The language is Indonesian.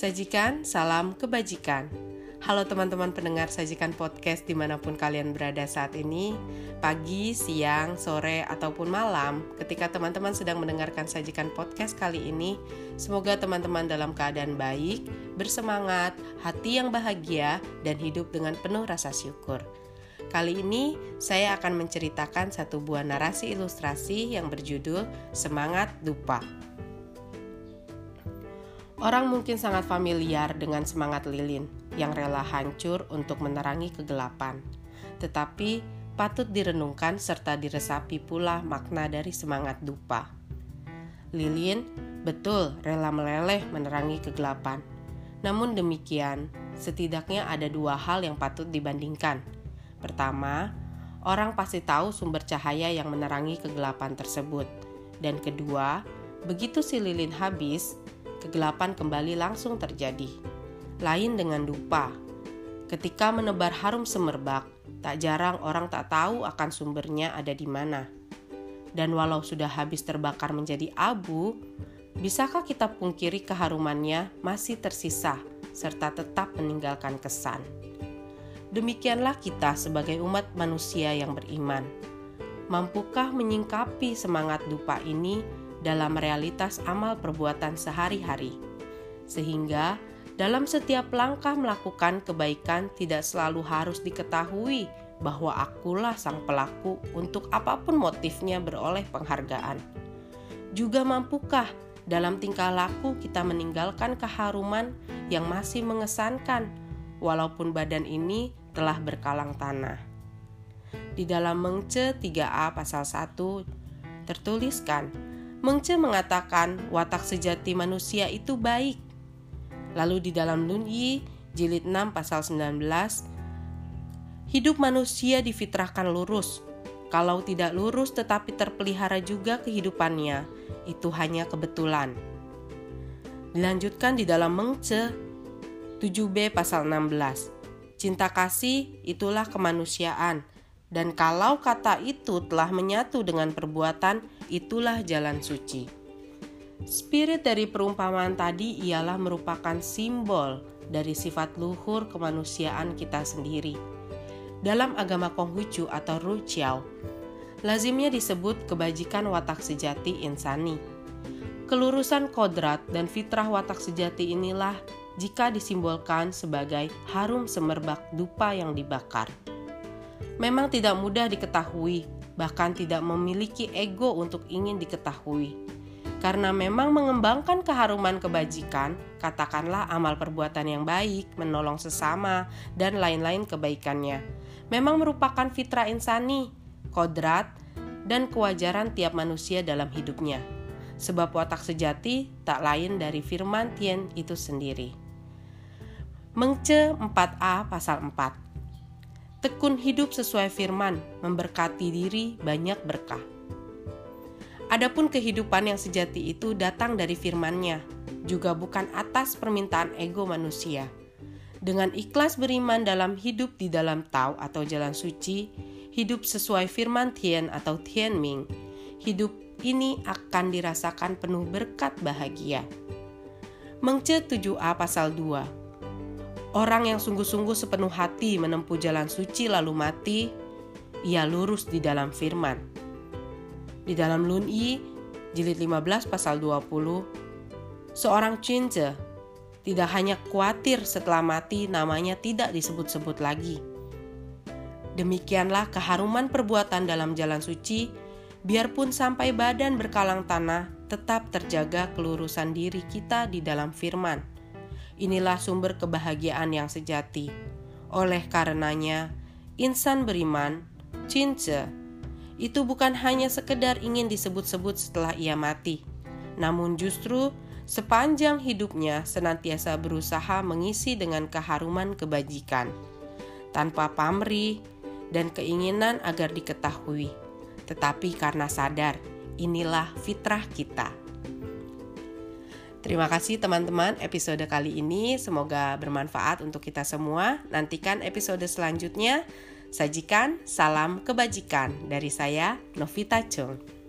Sajikan salam kebajikan. Halo teman-teman pendengar sajikan podcast di mana pun kalian berada saat ini, pagi, siang, sore, ataupun malam, ketika teman-teman sedang mendengarkan sajikan podcast kali ini, semoga teman-teman dalam keadaan baik, bersemangat, hati yang bahagia, dan hidup dengan penuh rasa syukur. Kali ini saya akan menceritakan satu buah narasi ilustrasi yang berjudul Semangat Dupa. Orang mungkin sangat familiar dengan semangat lilin yang rela hancur untuk menerangi kegelapan. Tetapi patut direnungkan serta diresapi pula makna dari semangat dupa. Lilin betul rela meleleh menerangi kegelapan. Namun demikian, setidaknya ada dua hal yang patut dibandingkan. Pertama, orang pasti tahu sumber cahaya yang menerangi kegelapan tersebut. Dan kedua, begitu si lilin habis, kegelapan kembali langsung terjadi. Lain dengan dupa. Ketika menebar harum semerbak, tak jarang orang tak tahu akan sumbernya ada di mana. Dan walau sudah habis terbakar menjadi abu, bisakah kita pungkiri keharumannya masih tersisa serta tetap meninggalkan kesan? Demikianlah kita sebagai umat manusia yang beriman. Mampukah menyingkapi semangat dupa ini dalam realitas amal perbuatan sehari-hari, sehingga dalam setiap langkah melakukan kebaikan tidak selalu harus diketahui bahwa akulah sang pelaku untuk apa pun motifnya beroleh penghargaan. Juga mampukah dalam tingkah laku kita meninggalkan keharuman yang masih mengesankan walaupun badan ini telah berkalang tanah. Di dalam Mengce 3a pasal 1 tertuliskan Mengce mengatakan watak sejati manusia itu baik. Lalu di dalam Nunyi jilid 6 pasal 19 Hidup manusia difitrahkan lurus. Kalau tidak lurus tetapi terpelihara juga kehidupannya, itu hanya kebetulan. Dilanjutkan di dalam Mengce 7b pasal 16. Cinta kasih itulah kemanusiaan dan kalau kata itu telah menyatu dengan perbuatan, itulah jalan suci. Spirit dari perumpamaan tadi ialah merupakan simbol dari sifat luhur kemanusiaan kita sendiri. Dalam agama Konghucu atau Ruchiao, lazimnya disebut kebajikan watak sejati insani. Kelurusan kodrat dan fitrah watak sejati inilah jika disimbolkan sebagai harum semerbak dupa yang dibakar memang tidak mudah diketahui, bahkan tidak memiliki ego untuk ingin diketahui. Karena memang mengembangkan keharuman kebajikan, katakanlah amal perbuatan yang baik, menolong sesama, dan lain-lain kebaikannya, memang merupakan fitrah insani, kodrat, dan kewajaran tiap manusia dalam hidupnya. Sebab watak sejati tak lain dari firman Tien itu sendiri. Mengce 4a pasal 4 tekun hidup sesuai firman, memberkati diri banyak berkah. Adapun kehidupan yang sejati itu datang dari firman-Nya, juga bukan atas permintaan ego manusia. Dengan ikhlas beriman dalam hidup di dalam Tao atau jalan suci, hidup sesuai firman Tien atau Tien Ming, hidup ini akan dirasakan penuh berkat bahagia. Mengce 7a pasal 2 Orang yang sungguh-sungguh sepenuh hati menempuh jalan suci lalu mati, ia lurus di dalam firman. Di dalam Lun-i, jilid 15 pasal 20, seorang cince tidak hanya khawatir setelah mati namanya tidak disebut-sebut lagi. Demikianlah keharuman perbuatan dalam jalan suci, biarpun sampai badan berkalang tanah, tetap terjaga kelurusan diri kita di dalam firman Inilah sumber kebahagiaan yang sejati. Oleh karenanya, insan beriman, cince, itu bukan hanya sekedar ingin disebut-sebut setelah ia mati, namun justru sepanjang hidupnya senantiasa berusaha mengisi dengan keharuman kebajikan, tanpa pamrih dan keinginan agar diketahui, tetapi karena sadar inilah fitrah kita. Terima kasih teman-teman episode kali ini semoga bermanfaat untuk kita semua. Nantikan episode selanjutnya. Sajikan salam kebajikan dari saya Novita Chung.